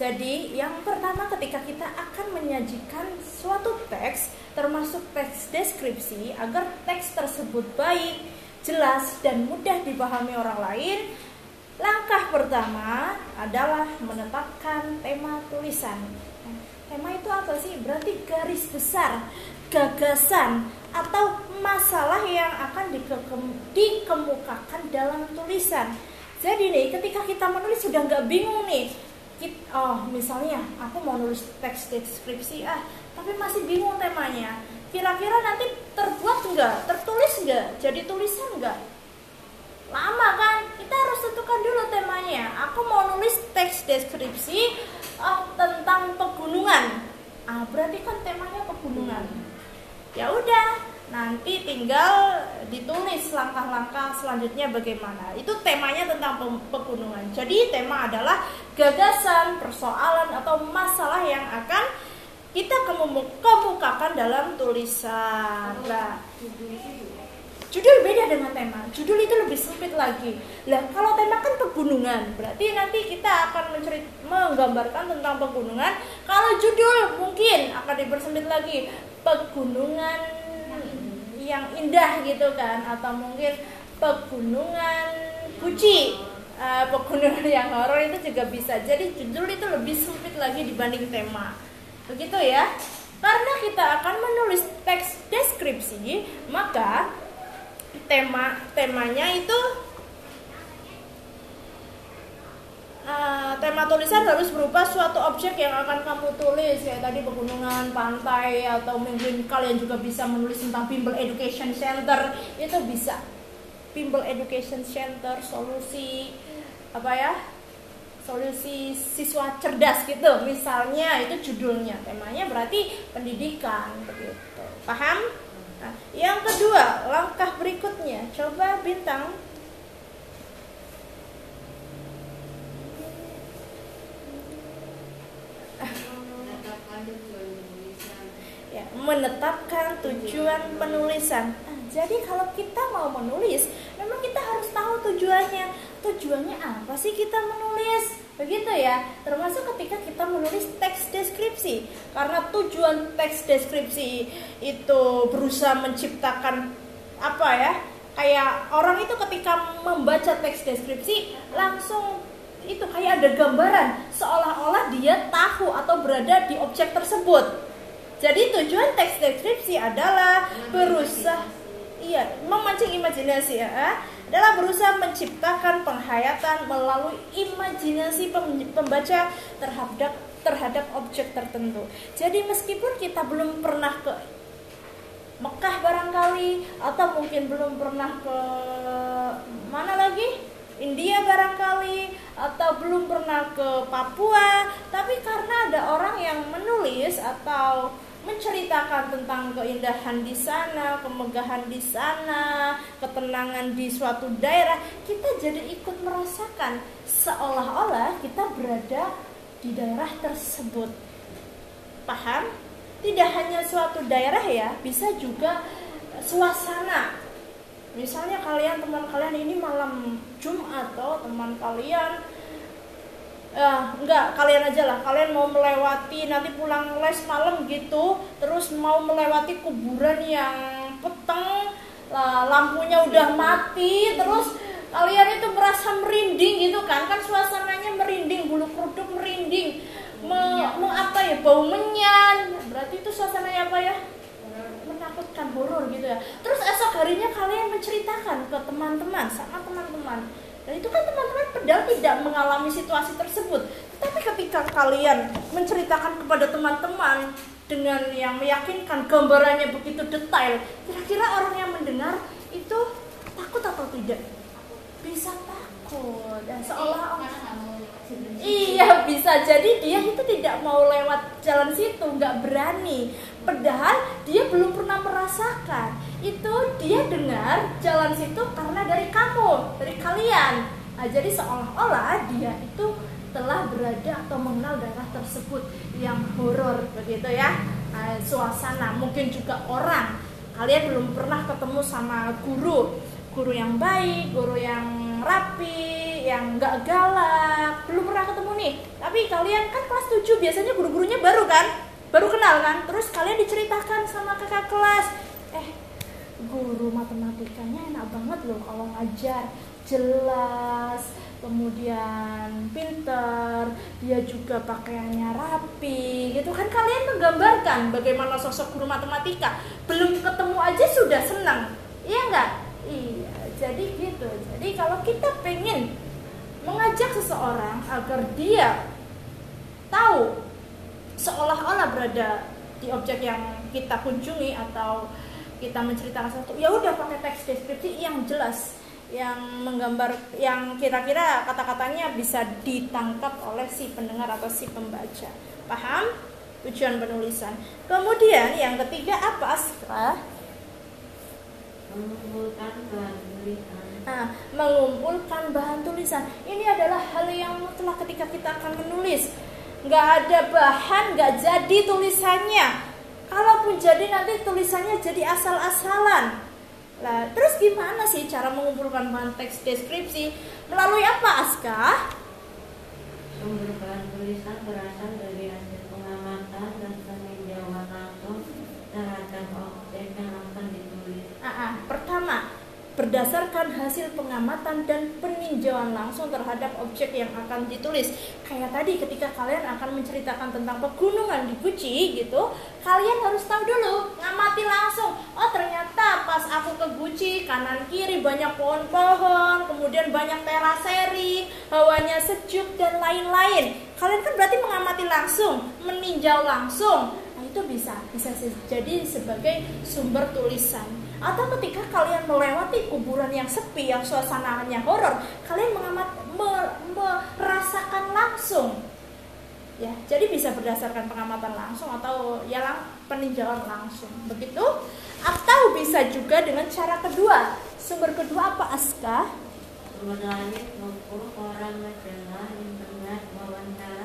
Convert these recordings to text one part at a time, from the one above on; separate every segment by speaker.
Speaker 1: Jadi, yang pertama ketika kita akan menyajikan suatu teks, termasuk teks deskripsi, agar teks tersebut baik, jelas, dan mudah dipahami orang lain, langkah pertama adalah menetapkan tema tulisan. tema itu apa sih? Berarti garis besar, gagasan, atau masalah yang akan dikemukakan dalam tulisan. Jadi nih, ketika kita menulis sudah nggak bingung nih, oh misalnya aku mau nulis teks deskripsi ah tapi masih bingung temanya. Kira-kira nanti terbuat enggak tertulis enggak jadi tulisan enggak lama kan? Kita harus tentukan dulu temanya. Aku mau nulis teks deskripsi oh, tentang pegunungan. Ah berarti kan temanya pegunungan. Ya udah nanti tinggal ditulis langkah-langkah selanjutnya bagaimana. Itu temanya tentang pegunungan. Jadi tema adalah gagasan, persoalan atau masalah yang akan kita kemukakan dalam tulisan. Nah, judul beda dengan tema. Judul itu lebih sempit lagi. Lah, kalau tema kan pegunungan, berarti nanti kita akan mencerit menggambarkan tentang pegunungan. Kalau judul mungkin akan dipersempit lagi pegunungan yang indah gitu kan atau mungkin pegunungan Guci uh, pegunungan yang horor itu juga bisa jadi judul itu lebih sempit lagi dibanding tema begitu ya. Karena kita akan menulis teks deskripsi maka tema temanya itu uh, tema tulisan harus berupa suatu objek yang akan kamu tulis ya tadi pegunungan, pantai atau mungkin kalian juga bisa menulis tentang Bimbel Education Center. Itu bisa. Bimbel Education Center solusi apa ya solusi siswa cerdas gitu. Misalnya itu judulnya temanya berarti pendidikan begitu. Paham? Nah, yang kedua langkah berikutnya. Coba bintang. Ya, menetapkan tujuan penulisan. Nah, jadi kalau kita mau menulis, memang kita harus tahu tujuannya. Tujuannya apa sih kita menulis? Begitu ya. Termasuk ketika kita menulis teks deskripsi. Karena tujuan teks deskripsi itu berusaha menciptakan apa ya? Kayak orang itu ketika membaca teks deskripsi langsung itu kayak ada gambaran seolah-olah dia tahu atau berada di objek tersebut jadi tujuan teks deskripsi adalah berusaha iya memancing imajinasi ya adalah berusaha menciptakan penghayatan melalui imajinasi pembaca terhadap terhadap objek tertentu. Jadi meskipun kita belum pernah ke Mekah barangkali atau mungkin belum pernah ke mana lagi? India barangkali atau belum pernah ke Papua, tapi karena ada orang yang menulis atau menceritakan tentang keindahan di sana, kemegahan di sana, ketenangan di suatu daerah, kita jadi ikut merasakan seolah-olah kita berada di daerah tersebut. Paham? Tidak hanya suatu daerah ya, bisa juga suasana. Misalnya kalian teman kalian ini malam Jumat atau teman kalian uh, enggak kalian aja lah. Kalian mau melewati nanti pulang les malam gitu terus mau melewati kuburan yang peteng lah, lampunya udah mati terus kalian itu merasa merinding gitu kan? Kan suasananya merinding bulu kuduk merinding. Me, me apa ya bau menyan. Berarti itu suasananya apa ya? Menakutkan horor gitu ya. Terus esok harinya kalian menceritakan ke teman-teman sama teman-teman dan itu kan teman-teman pedal tidak mengalami situasi tersebut. Tapi ketika kalian menceritakan kepada teman-teman dengan yang meyakinkan gambarannya begitu detail, kira-kira orang yang mendengar itu takut atau tidak? Bisa takut dan seolah Iya bisa. Jadi dia itu tidak mau lewat jalan situ nggak berani. Padahal dia belum pernah merasakan. Itu dia dengar jalan situ karena dari kamu Dari kalian. Nah, Jadi seolah-olah dia itu telah berada atau mengenal daerah tersebut yang horor begitu ya. Nah, Suasana. Mungkin juga orang. Kalian belum pernah ketemu sama guru. Guru yang baik, guru yang rapi yang nggak galak belum pernah ketemu nih. Tapi kalian kan kelas 7 biasanya guru-gurunya baru kan? Baru kenal kan? Terus kalian diceritakan sama kakak kelas. Eh guru matematikanya enak banget loh kalau ngajar. Jelas kemudian pinter dia juga pakaiannya rapi gitu kan? Kalian menggambarkan bagaimana sosok guru matematika. Belum ketemu aja sudah senang. Iya nggak? Iya jadi gitu. Jadi kalau kita pengen mengajak seseorang agar dia tahu seolah-olah berada di objek yang kita kunjungi atau kita menceritakan sesuatu ya udah pakai teks deskripsi yang jelas yang menggambar yang kira-kira kata-katanya bisa ditangkap oleh si pendengar atau si pembaca. Paham? Tujuan penulisan. Kemudian yang ketiga apa? Asra
Speaker 2: mengumpulkan bahan tulisan
Speaker 1: nah, mengumpulkan bahan tulisan. Ini adalah hal yang mutlak ketika kita akan menulis. Nggak ada bahan nggak jadi tulisannya. Kalaupun jadi nanti tulisannya jadi asal-asalan. Lah terus gimana sih cara mengumpulkan bahan teks deskripsi? Melalui apa Aska?
Speaker 2: Sumber bahan tulisan berasal dari hasil pengamatan dan peninjauan langsung terhadap objek yang akan ditulis
Speaker 1: ah, ah. pertama berdasarkan hasil pengamatan dan peninjauan langsung terhadap objek yang akan ditulis. Kayak tadi ketika kalian akan menceritakan tentang pegunungan di Gucci gitu, kalian harus tahu dulu, ngamati langsung. Oh, ternyata pas aku ke Gucci, kanan kiri banyak pohon-pohon, kemudian banyak teraseri, hawanya sejuk dan lain-lain. Kalian kan berarti mengamati langsung, meninjau langsung. Nah, itu bisa bisa jadi sebagai sumber tulisan atau ketika kalian melewati kuburan yang sepi yang suasananya horor kalian mengamat me, merasakan langsung. Ya jadi bisa berdasarkan pengamatan langsung atau ya peninjauan langsung. Begitu? Atau bisa juga dengan cara kedua. Sumber kedua apa aska?
Speaker 2: Koran majalah internet wawancara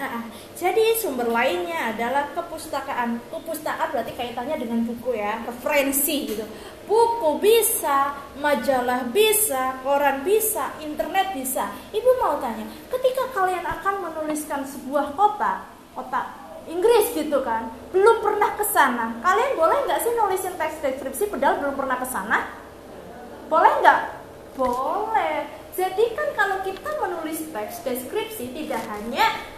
Speaker 1: nah, jadi sumber lainnya adalah kepustakaan. Kepustakaan berarti kaitannya dengan buku ya, referensi gitu. Buku bisa, majalah bisa, koran bisa, internet bisa. Ibu mau tanya, ketika kalian akan menuliskan sebuah kota, kota Inggris gitu kan, belum pernah ke sana, kalian boleh nggak sih nulisin teks deskripsi padahal belum pernah ke sana? Boleh nggak? Boleh. Jadi kan kalau kita menulis teks deskripsi tidak hanya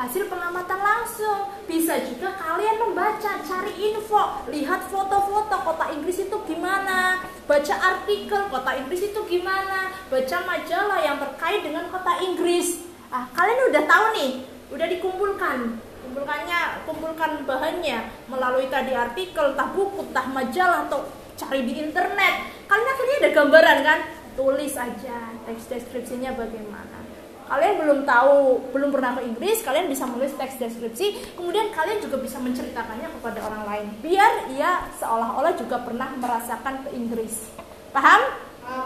Speaker 1: hasil pengamatan langsung. Bisa juga kalian membaca, cari info, lihat foto-foto kota Inggris itu gimana, baca artikel kota Inggris itu gimana, baca majalah yang terkait dengan kota Inggris. Ah, kalian udah tahu nih, udah dikumpulkan. Kumpulkannya, kumpulkan bahannya melalui tadi artikel, entah buku, entah majalah atau cari di internet. Kalian akhirnya ada gambaran kan? Tulis aja teks deskripsinya bagaimana kalian belum tahu, belum pernah ke Inggris, kalian bisa menulis teks deskripsi, kemudian kalian juga bisa menceritakannya kepada orang lain, biar ia seolah-olah juga pernah merasakan ke Inggris. Paham?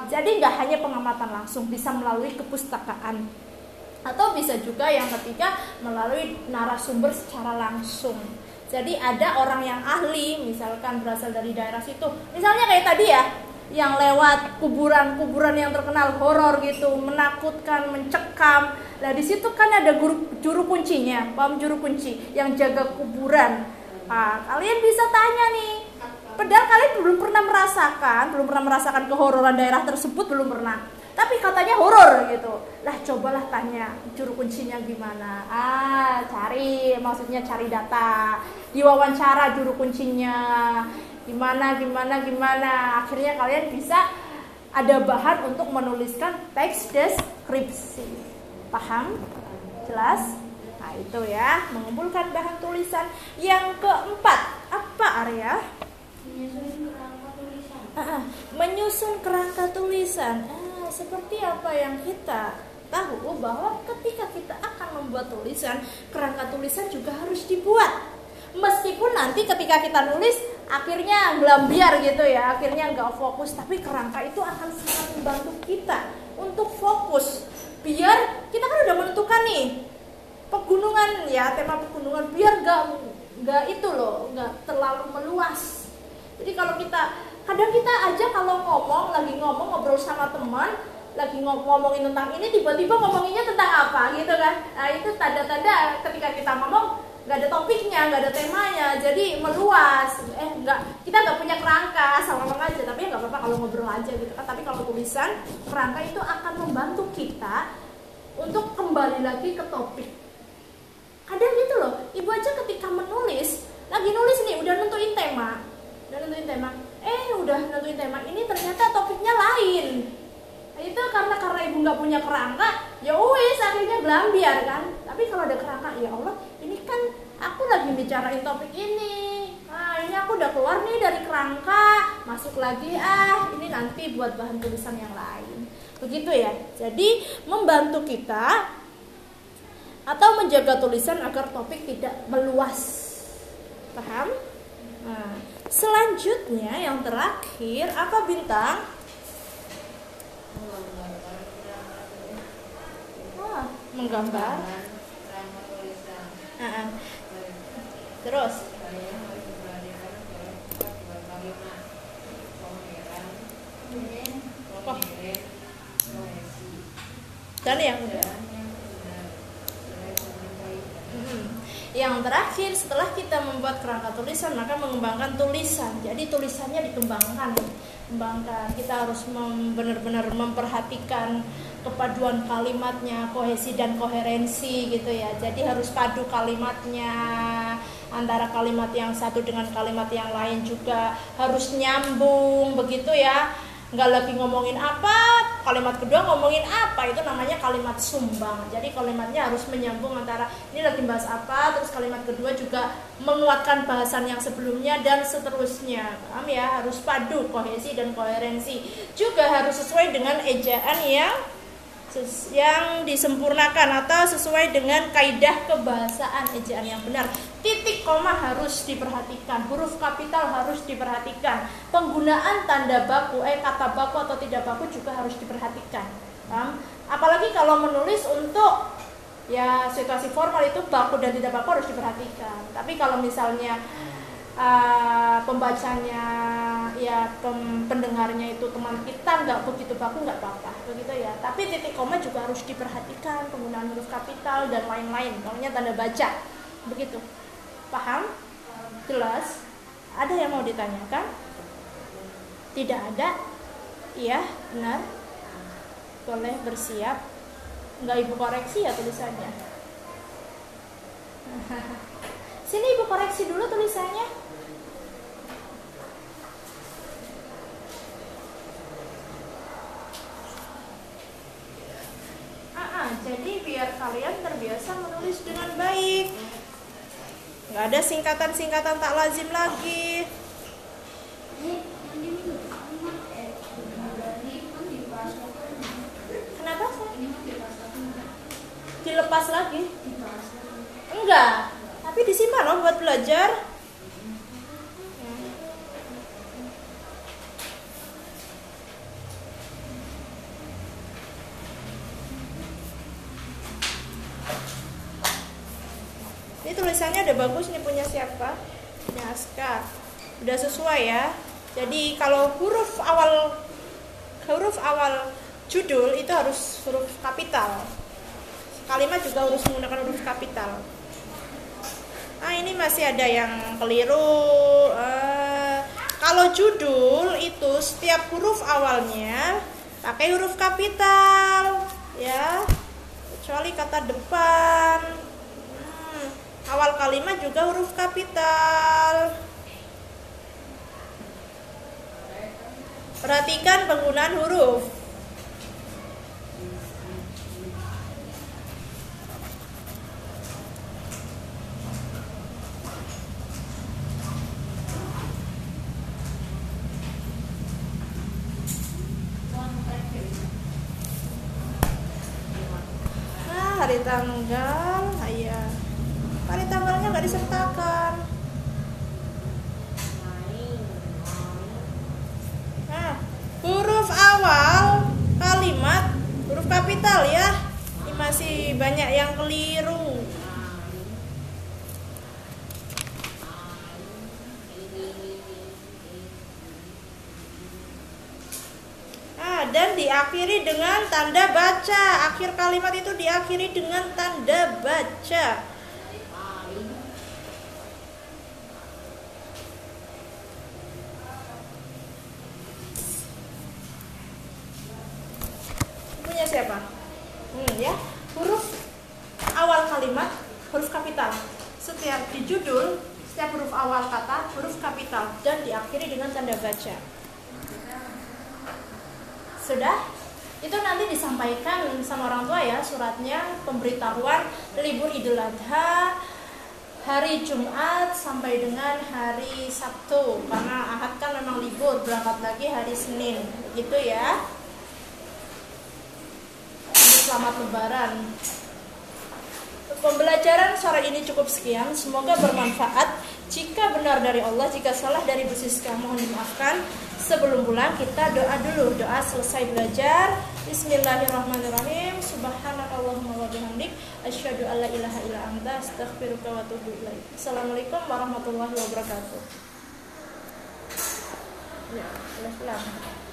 Speaker 1: Jadi nggak hanya pengamatan langsung, bisa melalui kepustakaan, atau bisa juga yang ketiga melalui narasumber secara langsung. Jadi ada orang yang ahli, misalkan berasal dari daerah situ, misalnya kayak tadi ya, yang lewat kuburan-kuburan yang terkenal horor gitu, menakutkan, mencekam. Nah, di situ kan ada guru, juru kuncinya, paham juru kunci yang jaga kuburan. Nah, kalian bisa tanya nih. Padahal kalian belum pernah merasakan, belum pernah merasakan kehororan daerah tersebut, belum pernah. Tapi katanya horor gitu. Lah cobalah tanya juru kuncinya gimana. Ah, cari, maksudnya cari data. Diwawancara juru kuncinya. Gimana gimana gimana. Akhirnya kalian bisa ada bahan untuk menuliskan teks deskripsi. Paham? Jelas? Nah itu ya. Mengumpulkan bahan tulisan. Yang keempat apa Arya?
Speaker 2: Menyusun kerangka tulisan.
Speaker 1: Ah, menyusun kerangka tulisan. Ah, seperti apa yang kita tahu bahwa ketika kita akan membuat tulisan kerangka tulisan juga harus dibuat. Meskipun nanti ketika kita nulis akhirnya gelambiar gitu ya akhirnya nggak fokus. Tapi kerangka itu akan sangat membantu kita untuk fokus. Biar kita kan udah menentukan nih pegunungan ya tema pegunungan. Biar nggak nggak itu loh nggak terlalu meluas. Jadi kalau kita kadang kita aja kalau ngomong lagi ngomong ngobrol sama teman lagi ngomongin tentang ini tiba-tiba ngomonginnya tentang apa gitu kan? Nah itu tanda-tanda ketika kita ngomong nggak ada topiknya nggak ada temanya jadi meluas. Eh nggak kita nggak punya kerangka asal ngomong aja tapi nggak apa-apa kalau ngobrol aja gitu kan? Tapi kalau tulisan kerangka itu akan membantu kita untuk kembali lagi ke topik. Kadang gitu loh ibu aja ketika menulis lagi nulis nih udah nentuin tema udah nentuin tema eh udah nentuin tema ini ternyata topiknya lain itu karena karena ibu nggak punya kerangka, ya wes akhirnya gelambiar kan. Tapi kalau ada kerangka, ya Allah, ini kan aku lagi bicarain topik ini. Nah, ini aku udah keluar nih dari kerangka, masuk lagi ah, ini nanti buat bahan tulisan yang lain. Begitu ya. Jadi membantu kita atau menjaga tulisan agar topik tidak meluas. Paham? Nah, selanjutnya yang terakhir apa bintang? Wah, menggambar. Uh -uh. Terus? Oh. Dan yang. Terakhir setelah kita membuat kerangka tulisan maka mengembangkan tulisan. Jadi tulisannya dikembangkan, kembangkan. Kita harus benar-benar memperhatikan kepaduan kalimatnya, kohesi dan koherensi gitu ya. Jadi harus padu kalimatnya antara kalimat yang satu dengan kalimat yang lain juga harus nyambung begitu ya nggak lagi ngomongin apa kalimat kedua ngomongin apa? Itu namanya kalimat sumbang. Jadi kalimatnya harus menyambung antara ini lagi bahas apa? Terus kalimat kedua juga menguatkan bahasan yang sebelumnya dan seterusnya. Paham ya? Harus padu kohesi dan koherensi. Juga harus sesuai dengan ejaan yang yang disempurnakan atau sesuai dengan kaidah kebahasaan ejaan yang benar. Titik koma harus diperhatikan, huruf kapital harus diperhatikan. Penggunaan tanda baku, eh kata baku atau tidak baku juga harus diperhatikan. Paham? Apalagi kalau menulis untuk ya situasi formal itu baku dan tidak baku harus diperhatikan. Tapi kalau misalnya uh, pembacanya ya pem, pendengarnya itu teman kita nggak begitu baku nggak apa-apa begitu ya. Tapi titik koma juga harus diperhatikan penggunaan huruf kapital dan lain-lain. Namanya tanda baca begitu. Paham? Jelas? Ada yang mau ditanyakan? Tidak ada? Iya benar. Boleh bersiap. Nggak ibu koreksi ya tulisannya? Sini ibu koreksi dulu tulisannya jadi biar kalian terbiasa menulis dengan baik. Nggak ada singkatan-singkatan tak lazim lagi. Kenapa dilepas lagi? Enggak. Tapi disimpan loh buat belajar tulisannya udah bagus nih punya siapa? Punya. Udah sesuai ya. Jadi kalau huruf awal huruf awal judul itu harus huruf kapital. Kalimat juga harus menggunakan huruf kapital. Ah ini masih ada yang keliru. Uh, kalau judul itu setiap huruf awalnya pakai huruf kapital, ya. Kecuali kata depan, Awal kalimat juga huruf kapital. Perhatikan penggunaan huruf. Nah, hari tanggal Kali tanggalnya nggak disertakan. Nah, huruf awal kalimat huruf kapital ya. Ini masih banyak yang keliru. Nah, dan diakhiri dengan tanda baca. Akhir kalimat itu diakhiri dengan tanda baca. Punya siapa? Hmm, ya. Huruf awal kalimat huruf kapital. Setiap di judul, setiap huruf awal kata huruf kapital dan diakhiri dengan tanda baca. Sudah? Itu nanti disampaikan sama orang tua ya suratnya pemberitahuan libur Idul Adha hari Jumat sampai dengan hari Sabtu karena Ahad kan memang libur berangkat lagi hari Senin gitu ya selamat lebaran Pembelajaran sore ini cukup sekian. Semoga bermanfaat. Jika benar dari Allah, jika salah dari Bu Siska, mohon dimaafkan. Sebelum pulang kita doa dulu. Doa selesai belajar. Bismillahirrahmanirrahim. Subhanakallahumma wa bihamdik asyhadu alla ilaha illa anta astaghfiruka wa atubu ilaik. Assalamualaikum warahmatullahi wabarakatuh. Ya, pelan